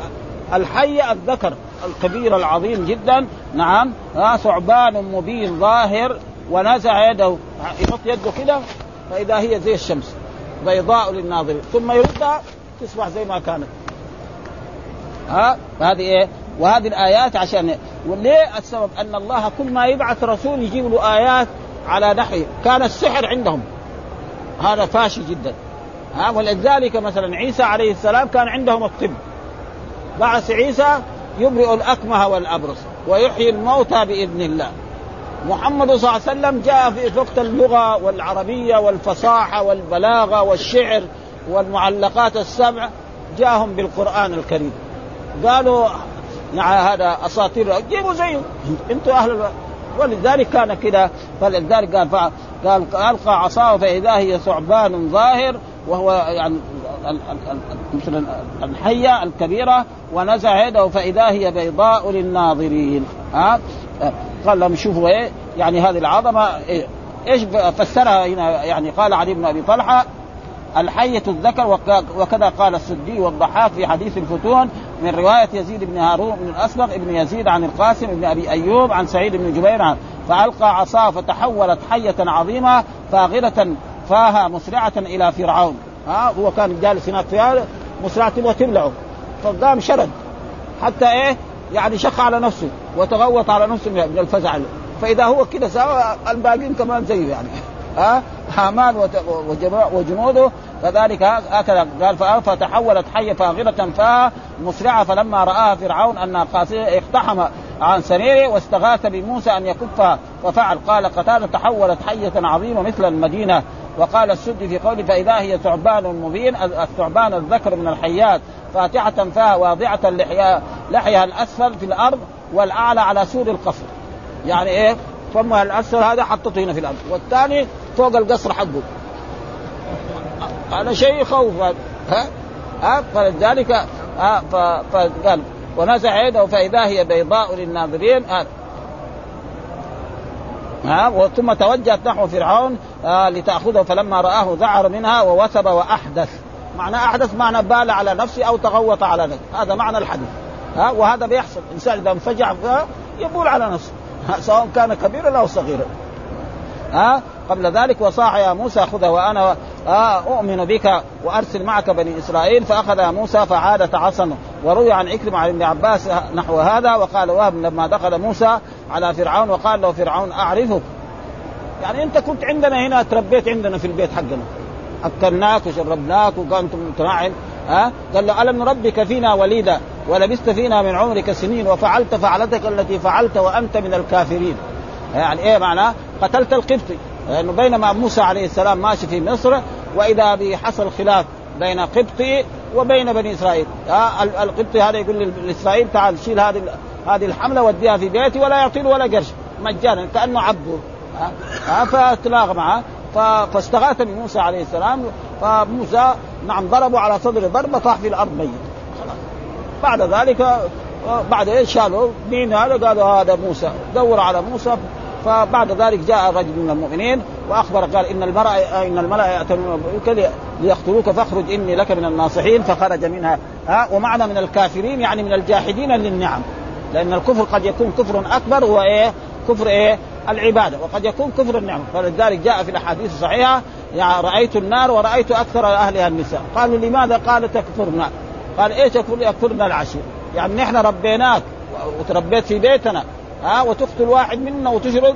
الحيه الذكر الكبير العظيم جدا. نعم. ها ثعبان مبين ظاهر ونزع يده. يحط يده كده. فإذا هي زي الشمس بيضاء للناظرين ثم يردها تصبح زي ما كانت. ها؟ هذه إيه؟ وهذه الآيات عشان وليه السبب؟ أن الله كل ما يبعث رسول يجيب له آيات على نحي. كان السحر عندهم. هذا فاشي جدا. ها؟ ولذلك مثلا عيسى عليه السلام كان عندهم الطب. بعث عيسى يبرئ الأكمه والأبرص ويحيي الموتى بإذن الله. محمد صلى الله عليه وسلم جاء في وقت اللغة والعربية والفصاحة والبلاغة والشعر والمعلقات السبع جاءهم بالقرآن الكريم. قالوا يعني هذا أساطير جيبوا زيه أنتم أهل الوقت. ولذلك كان كده. فلذلك قال قال ألقى عصاه فإذا هي ثعبان ظاهر وهو يعني مثل الحية الكبيرة ونزع يده فإذا هي بيضاء للناظرين. ها؟ قال لهم شوفوا إيه يعني هذه العظمة إيه؟ إيش فسرها هنا يعني قال علي بن أبي طلحة الحية الذكر وكذا قال السدي والضحاك في حديث الفتون من رواية يزيد بن هارون بن الأسبق ابن يزيد عن القاسم بن أبي أيوب عن سعيد بن جبير فألقى عصاه فتحولت حية عظيمة فاغرة فاها مسرعة إلى فرعون ها هو كان جالس هناك فيها مسرعة تبغى تبلعه فقام شرد حتى إيه يعني شق على نفسه وتغوط على نفسه من الفزع. فإذا هو كده سوى الباقيين كمان زيه يعني. *laughs* ها؟ هامان وجنوده. كذلك هكذا قال فتحولت حية فاغرة فاها مسرعة. فلما رآها فرعون انها قاسية اقتحم عن سريره واستغاث بموسى أن يكفها ففعل. قال قتاده تحولت حية عظيمة مثل المدينة. وقال السدي في قوله فإذا هي ثعبان مبين الثعبان الذكر من الحيات فاتحة فاها واضعة لحيها الأسفل في الأرض. والأعلى على سور القصر. يعني إيه؟ فمها الاسفل هذا حطته هنا في الأرض. والثاني فوق القصر حقه. هذا شيء يخوف. ها؟ ها؟ فلذلك فقال ونزع يده فإذا هي بيضاء للناظرين. ها ها؟ ثم توجهت نحو فرعون آه لتأخذه فلما رآه ذعر منها ووثب وأحدث. معنى أحدث معنى بال على نفسه أو تغوط على نفسه. هذا معنى الحديث. ها وهذا بيحصل. إنسان إذا انفجع يبول على نفسه. سواء كان كبيرا أو صغيرا. ها قبل ذلك وصاح يا موسى خذه وأنا أؤمن بك وأرسل معك بني إسرائيل فأخذ موسى فعاد تعصم وروي عن إكرم عن ابن عباس نحو هذا وقال وهب لما دخل موسى على فرعون وقال له فرعون أعرفك. يعني أنت كنت عندنا هنا تربيت عندنا في البيت حقنا. أكلناك وشربناك وكنت متنعم ها؟ قال له ألم نربك فينا وليدا؟ ولبست فينا من عمرك سنين وفعلت فعلتك التي فعلت وأنت من الكافرين. يعني إيه معناه قتلت القبطي. لأنه بينما موسى عليه السلام ماشي في مصر وإذا به حصل خلاف بين قبطي وبين بني إسرائيل. ها القبطي هذا يقول لإسرائيل تعال شيل هذه هذه الحملة وديها في بيتي ولا يعطي ولا قرش. مجانا كأنه عبده. ها فتلاغى معه. فاستغاث بموسى عليه السلام. فموسى نعم ضربوا على صدر ضربة طاح في الأرض ميت. بعد ذلك بعد إيش شالوا مين هذا؟ قالوا هذا موسى. دور على موسى. فبعد ذلك جاء رجل من المؤمنين وأخبر قال إن المرأة إن الملأ ياتون ليقتلوك فاخرج إني لك من الناصحين فخرج منها. ها؟ ومعنى من الكافرين يعني من الجاحدين للنعم. لأن الكفر قد يكون كفر أكبر هو إيه؟ كفر إيه؟ العبادة. وقد يكون كفر النعمه فلذلك جاء في الأحاديث الصحيحة يعني رأيت النار ورأيت أكثر أهلها النساء. قالوا لماذا؟ قال تكفرنا؟ قال إيش يكفرنا العشير يعني نحن ربيناك وتربيت في بيتنا. ها وتقتل واحد منا وتشرب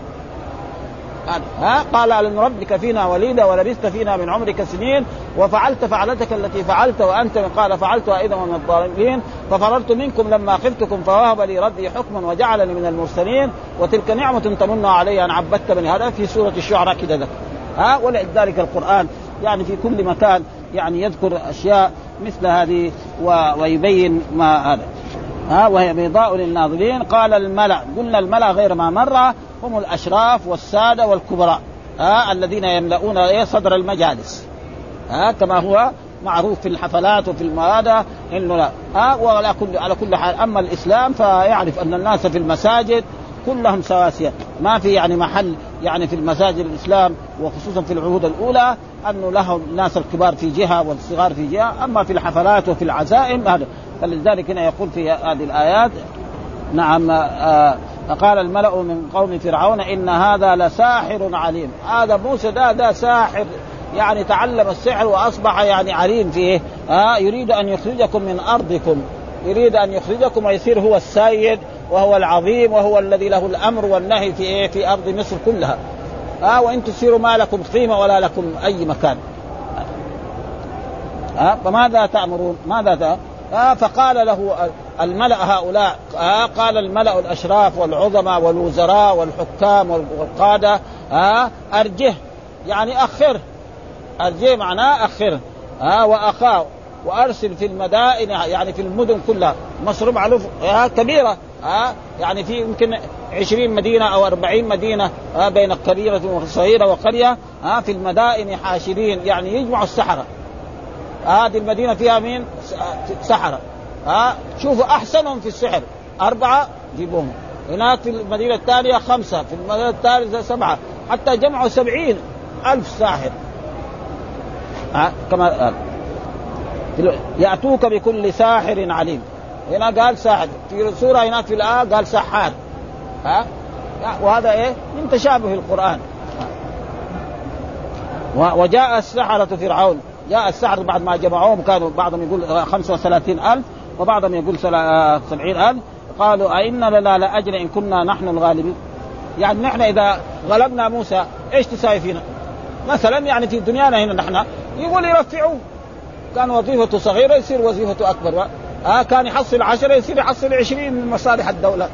ها قال ألم ربك فينا وليدا ولبثت فينا من عمرك سنين وفعلت فعلتك التي فعلت وأنت قال فعلتها أيضا من الظالمين ففررت منكم لما خفتكم فوهب لي ربي حكما وجعلني من المرسلين وتلك نعمة تمنها علي أن عبدت بني هذا. في سورة الشعراء كذا ذكر. ها ولذلك القرآن يعني في كل مكان يعني يذكر أشياء مثل هذه ويبين ما هذا. ها وهي بيضاء للناظرين. قال الملأ قلنا الملأ غير ما مر هم الأشراف والسادة والكبراء ها الذين يملؤون إيه؟ صدر المجالس. ها كما هو معروف في الحفلات وفي المهادة إنه لا. ها وعلى كل على كل حال أما الإسلام فيعرف أن الناس في المساجد كلهم سواسية. ما في يعني محل يعني في المساجد الإسلام وخصوصا في العهود الأولى أنه لهم الناس الكبار في جهة والصغار في جهة أما في الحفلات وفي العزائم هذا. فلذلك هنا يقول في هذه الآيات نعم آه قال الملأ من قوم فرعون إن هذا لساحر عليم. هذا موسى ده ده ساحر يعني تعلم السحر وأصبح يعني عليم فيه. آه يريد أن يخرجكم من أرضكم. يريد أن يخرجكم ويصير هو السيد وهو العظيم وهو الذي له الأمر والنهي في إيه؟ في أرض مصر كلها. آه وإن تصيروا ما لكم قيمة ولا لكم أي مكان. آه فماذا تأمرون؟ ماذا تأمرون؟ آه فقال له الملأ هؤلاء آه قال الملأ الأشراف والعظماء والوزراء والحكام والقادة آه أرجه يعني أخره أرجه معناه أخره آه وأخاه. وأرسل في المدائن يعني في المدن كلها. مصر معروف كبيرة آه يعني في يمكن عشرين مدينة أو أربعين مدينة آه بين كبيرة وصغيرة وقرية آه في المدائن حاشرين يعني يجمعوا السحرة هذه المدينة فيها مين؟ سحرة ها شوفوا أحسنهم في السحر. أربعة جيبوهم. هناك في المدينة الثانية خمسة في المدينة الثالثة سبعة. حتى جمعوا سبعين ألف ساحر. ها كما يأتوك بكل ساحر عليم. هنا قال ساحر. في سورة هناك في الآية قال سحار. ها؟ وهذا إيه؟ من تشابه القرآن. وجاء السحرة فرعون جاء السحر بعد ما جمعوهم. كانوا بعضهم يقول 35 ألف وبعضهم يقول 70 ألف. قالوا أئن لنا لأجر إن كنا نحن الغالبين. يعني نحن إذا غلبنا موسى إيش تساوي فينا؟ مثلا يعني في دنيانا هنا نحن يقول يرفعوه كان وظيفته صغيرة يصير وظيفته أكبر. آه كان يحصل عشرة يصير يحصل عشرين من مصالح الدولة.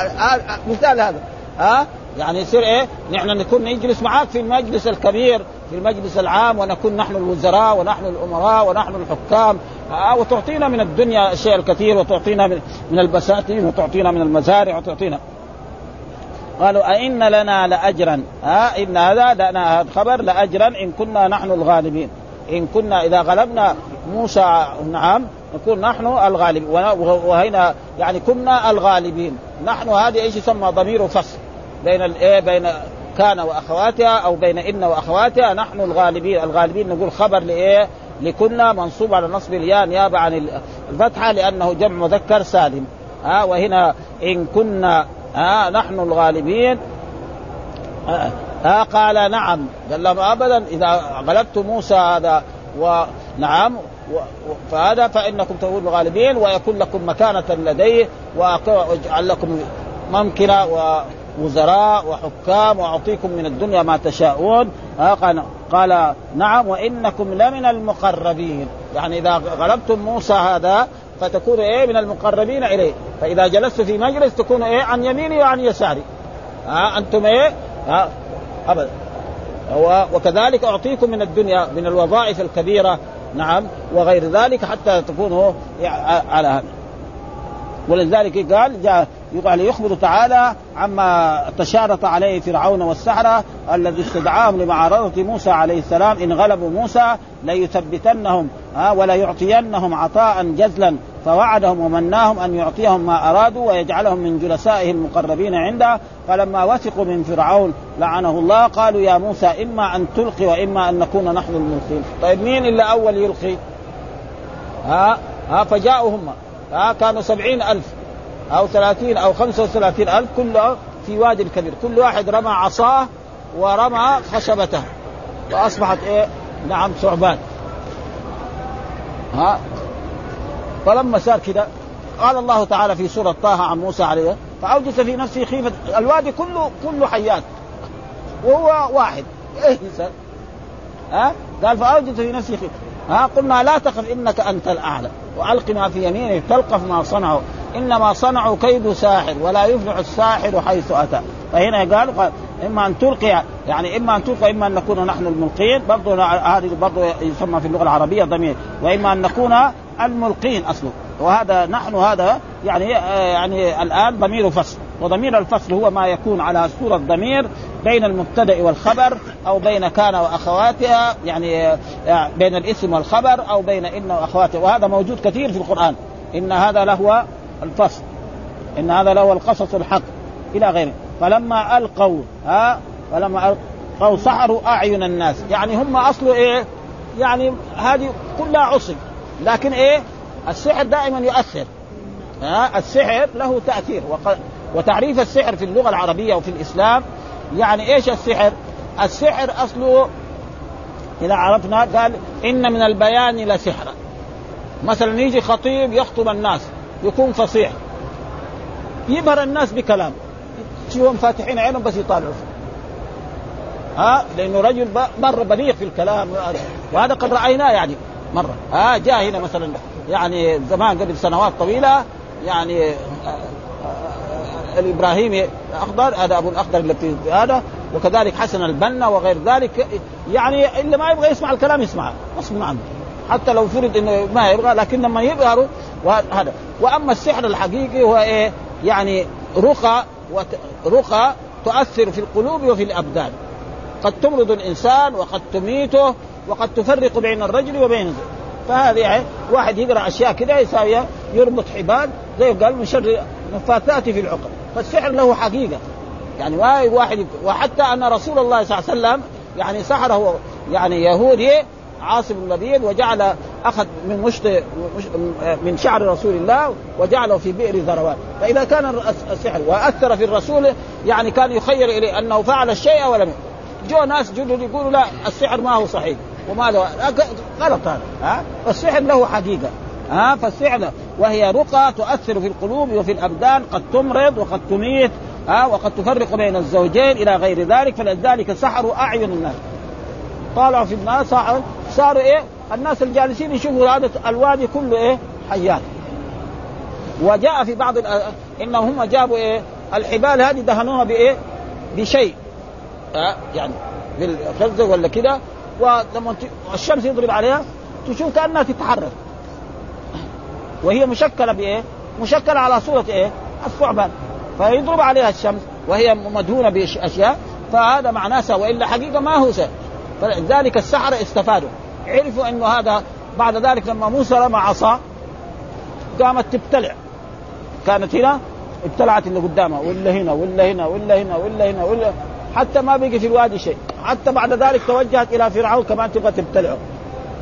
*laughs* مثال هذا. ها آه يعني يصير إيه؟ نحن نكون نجلس معاك في المجلس الكبير في المجلس العام ونكون نحن الوزراء ونحن الأمراء ونحن الحكام. آه وتعطينا من الدنيا الشيء الكثير وتعطينا من, من البساتين وتعطينا من المزارع وتعطينا. قالوا أئن لنا لأجرا. ها آه إن هذا لنا هذا خبر لأجرا إن كنا نحن الغالبين. إن كنا إذا غلبنا موسى نعم نكون نحن الغالبين وهنا يعني كنا الغالبين. نحن هذه إيش يسمى؟ ضمير فصل بين الايه بين كان وأخواتها أو بين إن وأخواتها. نحن الغالبين الغالبين نقول خبر لإيه؟ لكنا منصوب على نصب الياء نيابة عن الفتحة لأنه جمع مذكر سالم. ها وهنا إن كنا ها نحن الغالبين. ها قال نعم. قال لهم ابدا إذا غلبت موسى هذا ونعم فهذا فإنكم تكونوا غالبين ويكون لكم مكانة لديه وأجعل لكم ممكنه ووزراء وحكام وأعطيكم من الدنيا ما تشاءون. قال, قال نعم. وإنكم لمن المقربين. يعني إذا غلبتم موسى هذا فتكونوا إيه من المقربين إليه. فإذا جلست في مجلس تكونوا إيه عن يميني وعن يساري. ها أنتم إيه؟ ها ابدا وكذلك أعطيكم من الدنيا من الوظائف الكبيرة نعم وغير ذلك حتى تكونوا على هذا ولذلك قال جاء يقال يخبر تعالى عما تشارط عليه فرعون والسحرة الذي استدعاهم لمعارضة موسى عليه السلام. إن غلبوا موسى ليثبتنهم ولا يعطينهم عطاء جزلا. فوعدهم ومناهم أن يعطيهم ما أرادوا ويجعلهم من جلسائه المقربين عنده. فلما وثقوا من فرعون لعنه الله قالوا يا موسى إما أن تلقي وإما أن نكون نحن الملقين. طيب مين الا أول يلقي؟ ها ها فجاءوا هم. ها كانوا سبعين ألف أو ثلاثين أو خمسة وثلاثين ألف كله في وادي الكبير. كل واحد رمى عصاه ورمى خشبته. وأصبحت إيه؟ نعم ثعبان. ها؟ فلما صار كذا قال الله تعالى في سورة طه عن موسى عليه فأوجس في نفسه خيفة. الوادي كله كله حيات. وهو واحد. يسأل ها؟ قال فأوجس في نفسه خيفة. ها قلنا لا تخف إنك أنت الأعلى. وألق ما في يمينك تلقف ما صنعوا إنما صنعوا كيد ساحر ولا يفلح الساحر حيث أتى. فهنا قال, قال إما أن تلقي يعني إما أن تلقي إما أن نكون نحن الملقين. برضه هذه برضه يسمى في اللغة العربية ضمير. وإما أن نكون الملقين اصله وهذا نحن هذا يعني يعني الآن ضمير فصل وضمير الفصل هو ما يكون على صوره ضمير بين المبتدأ والخبر أو بين كان وأخواتها يعني بين الاسم والخبر أو بين إن وأخواتها. وهذا موجود كثير في القرآن. إن هذا لهو الفصل. إن هذا لهو القصص الحق. إلى غيره. فلما ألقوا ها فلما ألقوا سحروا أعين الناس. يعني هم اصله إيه؟ يعني هذه كلها عصي. لكن إيه؟ السحر دائما يؤثر. ها السحر له تأثير. وتعريف السحر في اللغة العربية وفي الإسلام يعني إيش السحر؟ السحر أصله إذا عرفنا قال إن من البيان لسحرا مثلا يجي خطيب يخطب الناس يكون فصيح. يبهر الناس بكلام. تشوفهم فاتحين عينهم بس يطالعوا. ها؟ لأنه رجل مرة بليغ في الكلام. وهذا قد رأيناه يعني مرة. ها؟ جاء هنا مثلا يعني زمان قبل سنوات طويلة يعني الابراهيمي الاخضر هذا أبو الأخضر اللي في هذا وكذلك حسن البنا وغير ذلك. يعني اللي ما يبغى يسمع الكلام يسمعه غصب عنه. حتى لو فرض إنه ما يبغى لكن لما يظهروا وهذا. وأما السحر الحقيقي هو إيه؟ يعني رقى رقى تؤثر في القلوب وفي الأبدان. قد تمرض الإنسان وقد تميته وقد تفرق بين الرجل وبين فهذه يعني واحد يقرأ أشياء كذا يساوي يربط حبال زي قال من شر نفاثات في العقد فالسحر له حقيقة. يعني ما واحد وحتى أن رسول الله صلى الله عليه وسلم يعني سحره يعني يهودي عاصم اللبيد وجعل أخذ من مشط من شعر رسول الله وجعله في بئر ذروات فإذا كان السحر وأثر في الرسول يعني كان يخير إليه أنه فعل الشيء ولم جو ناس جدد يقولوا لا السحر ما هو صحيح. وما له غلط هذا. ها؟ فالسحر له حقيقة. ها فالسحر وهي رقى تؤثر في القلوب وفي الأبدان قد تمرض وقد تميت ها وقد تفرق بين الزوجين إلى غير ذلك فلذلك سحروا أعين الناس. طالعوا في الناس صاروا إيه؟ الناس الجالسين يشوفوا هذا الوادي كله إيه؟ حيات. وجاء في بعض انهم هم جابوا إيه؟ الحبال هذه دهنوها بإيه؟ بشيء. آه يعني بالخزة ولا كده. ولما الشمس يضرب عليها تشوف كأنها تتحرك. وهي مشكلة بإيه؟ مشكلة على صورة إيه؟ الثعبان. فيضرب عليها الشمس وهي مدهونة بأشياء فهذا معناه وإلا حقيقة ما هو سهل فلذلك السحرة استفادوا. عرفوا إنه هذا بعد ذلك لما موسى رمى عصا قامت تبتلع. كانت هنا ابتلعت اللي قدامها ولا هنا ولا هنا ولا هنا ولا هنا ولا حتى ما بقي في الوادي شيء. حتى بعد ذلك توجهت إلى فرعون كمان تبغى تبتلعه.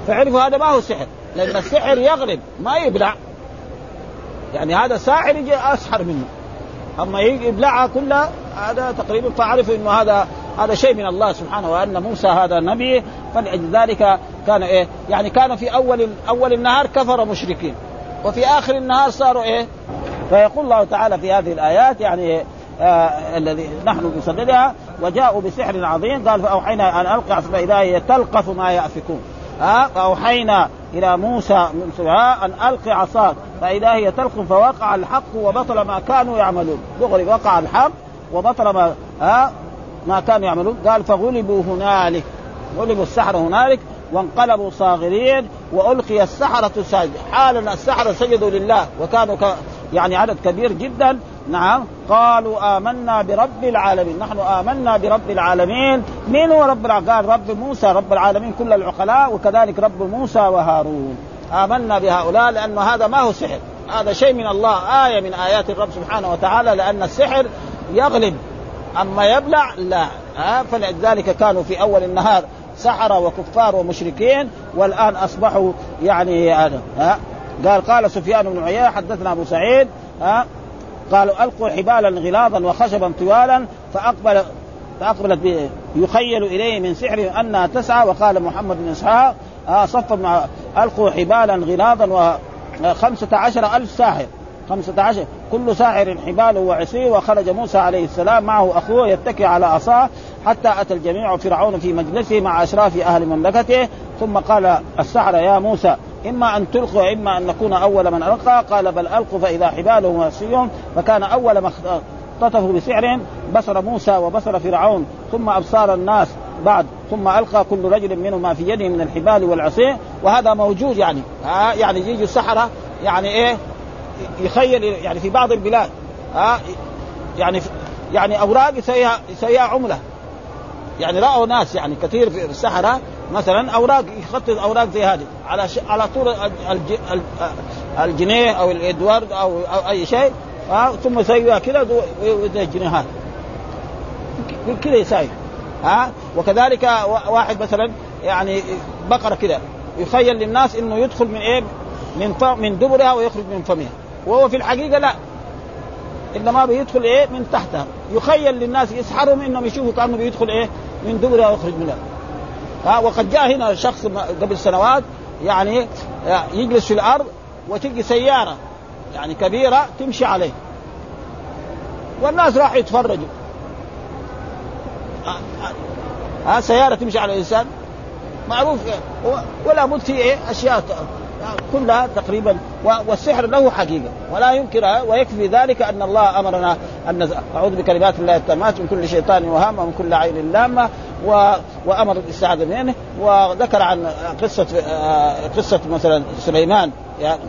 فعرفوا هذا ما هو سحر. لأن السحر يغلب ما يبلع. يعني هذا ساحر يجي أسحر منه. أما يبلعها كلها هذا تقريبا فعرفوا إنه هذا هذا شيء من الله سبحانه وأن موسى هذا نبي. فلذلك كان إيه يعني كان في أول أول النهار كفر مشركين. وفي آخر النهار صاروا إيه فيقول الله تعالى في هذه الآيات يعني آه الذي نحن بصددها وجاءوا بسحر عظيم قال فأوحينا أن القى فاذا هي تلقف ما يأفكون. آه فأوحينا إلى موسى من أن القي عصاك. فإذا هي تلقف فوقع الحق وبطل ما كانوا يعملون. دغري وقع الحق وبطل ما ها ما كانوا يعملون. قال فغلبوا هنالك. غلبوا السحرة هنالك وانقلبوا صاغرين وألقي السحرة ساجد حالا السحرة سجدوا لله. وكانوا ك... يعني عدد كبير جدا. نعم. قالوا آمنا برب العالمين. نحن آمنا برب العالمين. من هو رب العالمين قال رب موسى رب العالمين كل العقلاء وكذلك رب موسى وهارون. آمنا بهؤلاء لأن هذا ما هو سحر. هذا شيء من الله آية من آيات الرب سبحانه وتعالى لأن السحر يغلب. أما يبلع لا. ها فلذلك كانوا في أول النهار سحرة وكفار ومشركين والآن أصبحوا يعني هذا ها قال قال سفيان بن عيينة حدثنا أبو سعيد ها قالوا ألقوا حبالا غلاظا وخشبا طوالا فاقبل فأقبلت يخيل إليه من سحر أنها تسعى وقال محمد بن إسحاق آه صف مع ألقوا حبالا غلاظا وخمسة عشر ألف ساحر. خمسة عشر. كل ساحر حباله وعصيه وخرج موسى عليه السلام معه أخوه يتكي على عصاه حتى أتى الجميع فرعون في مجلسه مع أشراف أهل مملكته ثم قال السحرة يا موسى إما أن تلقوا وإما أن نكون أول من ألقى. قال بل ألقوا فإذا حبالهم وعصيهم فكان أول ما اختطفوا بسحر بصر موسى وبصر فرعون ثم أبصار الناس بعد ثم ألقى كل رجل منهم ما في يده من الحبال والعصي. وهذا موجود يعني ها يعني يجي السحرة يعني إيه يخيل يعني في بعض البلاد ها يعني يعني أوراق يسويها عملة. يعني رأوا ناس يعني كثير في السحرة مثلا أوراق يخطط أوراق زي هذه. على ش... على طول الجنيه أو الادوارد أو, أو أي شيء ها ثم يسويها كذا زي الجنيهات كذا يساوي ها وكذلك واحد مثلا يعني بقرة كذا يخيل للناس إنه يدخل من إيه؟ من من دبرها ويخرج من فمها. وهو في الحقيقة لا. إنما بيدخل إيه؟ من تحتها. يخيل للناس يسحرهم إنهم يشوفوا كأنه بيدخل إيه؟ من دبرها ويخرج منها. ها وقد جاء هنا شخص قبل سنوات يعني يجلس في الأرض وتجي سيارة يعني كبيرة تمشي عليه. والناس راحوا يتفرجوا. ها سيارة تمشي على الإنسان. معروف ولا بد في إيه؟ أشياء كلها تقريبا والسحر له حقيقة. ولا ينكر ويكفي ذلك أن الله أمرنا أن أعوذ بكلمات الله التامات من كل شيطان وهامه ومن كل عين لامة و... وأمر الاستعاذه منه. وذكر عن قصة قصة مثلا سليمان يعني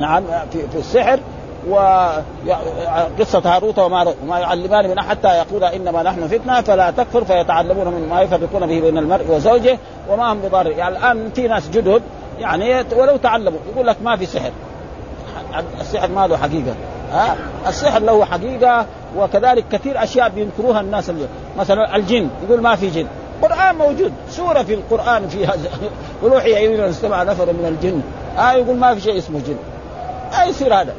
نعم في, في السحر وقصة هاروت وماروت وما يعلمان من حتى يقول إنما نحن فتنة فلا تكفر فيتعلمون مما يفرقون به بين المرء وزوجه وما هم بضار يعني الآن في ناس جدد يعني ولو تعلموا يقول لك ما في سحر. السحر ما له حقيقة. ها؟ السحر له حقيقة وكذلك كثير أشياء بينكروها الناس اللي مثلا الجن يقول ما في جن. القران موجود سورة في القرآن فيها *laughs* وروحي الينا استمع نفر من الجن. آه يقول ما في شيء اسمه جن. ما يصير هذا.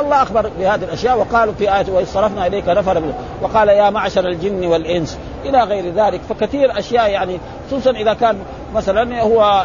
الله أخبر بهذه الأشياء وقالوا في آية واذ صرفنا إليك نفر وقال يا معشر الجن والإنس. إلى غير ذلك. فكثير أشياء يعني خصوصا إذا كان مثلا هو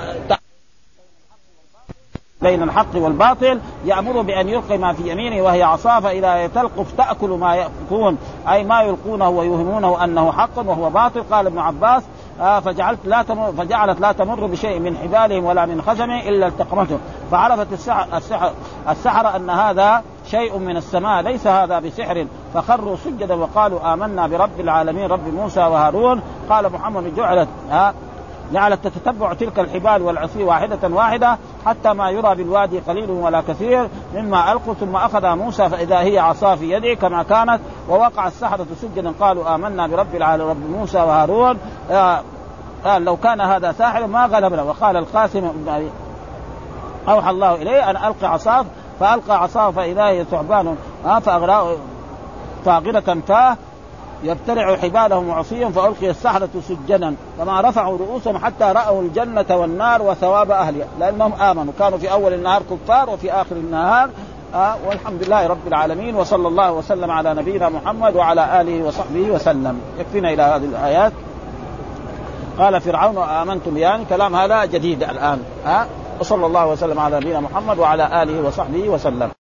بين الحق والباطل يأمر بأن يلقي ما في يمينه وهي عصا فإذا تلقف تأكل ما يأكلون أي ما يلقونه ويوهمونه أنه حق وهو باطل. قال ابن عباس آه فجعلت لا تمر فجعلت لا تمر بشيء من حبالهم ولا من خزمه إلا التقمته. فعرفت السحر, السحر, السحر أن هذا شيء من السماء ليس هذا بسحر. فخروا سجدا وقالوا آمنا برب العالمين رب موسى وهارون. قال محمد جعلت ها جعلت تتتبع تلك الحبال والعصي واحدة واحدة حتى ما يرى بالوادي قليل ولا كثير مما ألقوا ثم أخذ موسى فإذا هي عصا في يده كما كانت ووقع السحرة سجدا قالوا آمنا برب العالمين رب موسى وهارون. آه قال لو كان هذا ساحر ما غلبنا. وقال القاسم أوحى الله إليه أن ألقي عصاه. فألقى عصاه فإذا هي ثعبان فأغراه فاغرة فاه يبتلع حبالهم وعصيهم فألقي السحرة سجنا فما رفعوا رؤوسهم حتى رأوا الجنة والنار وثواب أهلها. لأنهم آمنوا. كانوا في أول النهار كفار وفي آخر النهار آه والحمد لله رب العالمين وصلى الله وسلم على نبينا محمد وعلى آله وصحبه وسلم. يكفينا إلى هذه الآيات. قال فرعون آمنتم يعني؟ كلام هذا جديد الآن ها آه وصلى الله وسلم على نبينا محمد وعلى آله وصحبه وسلم.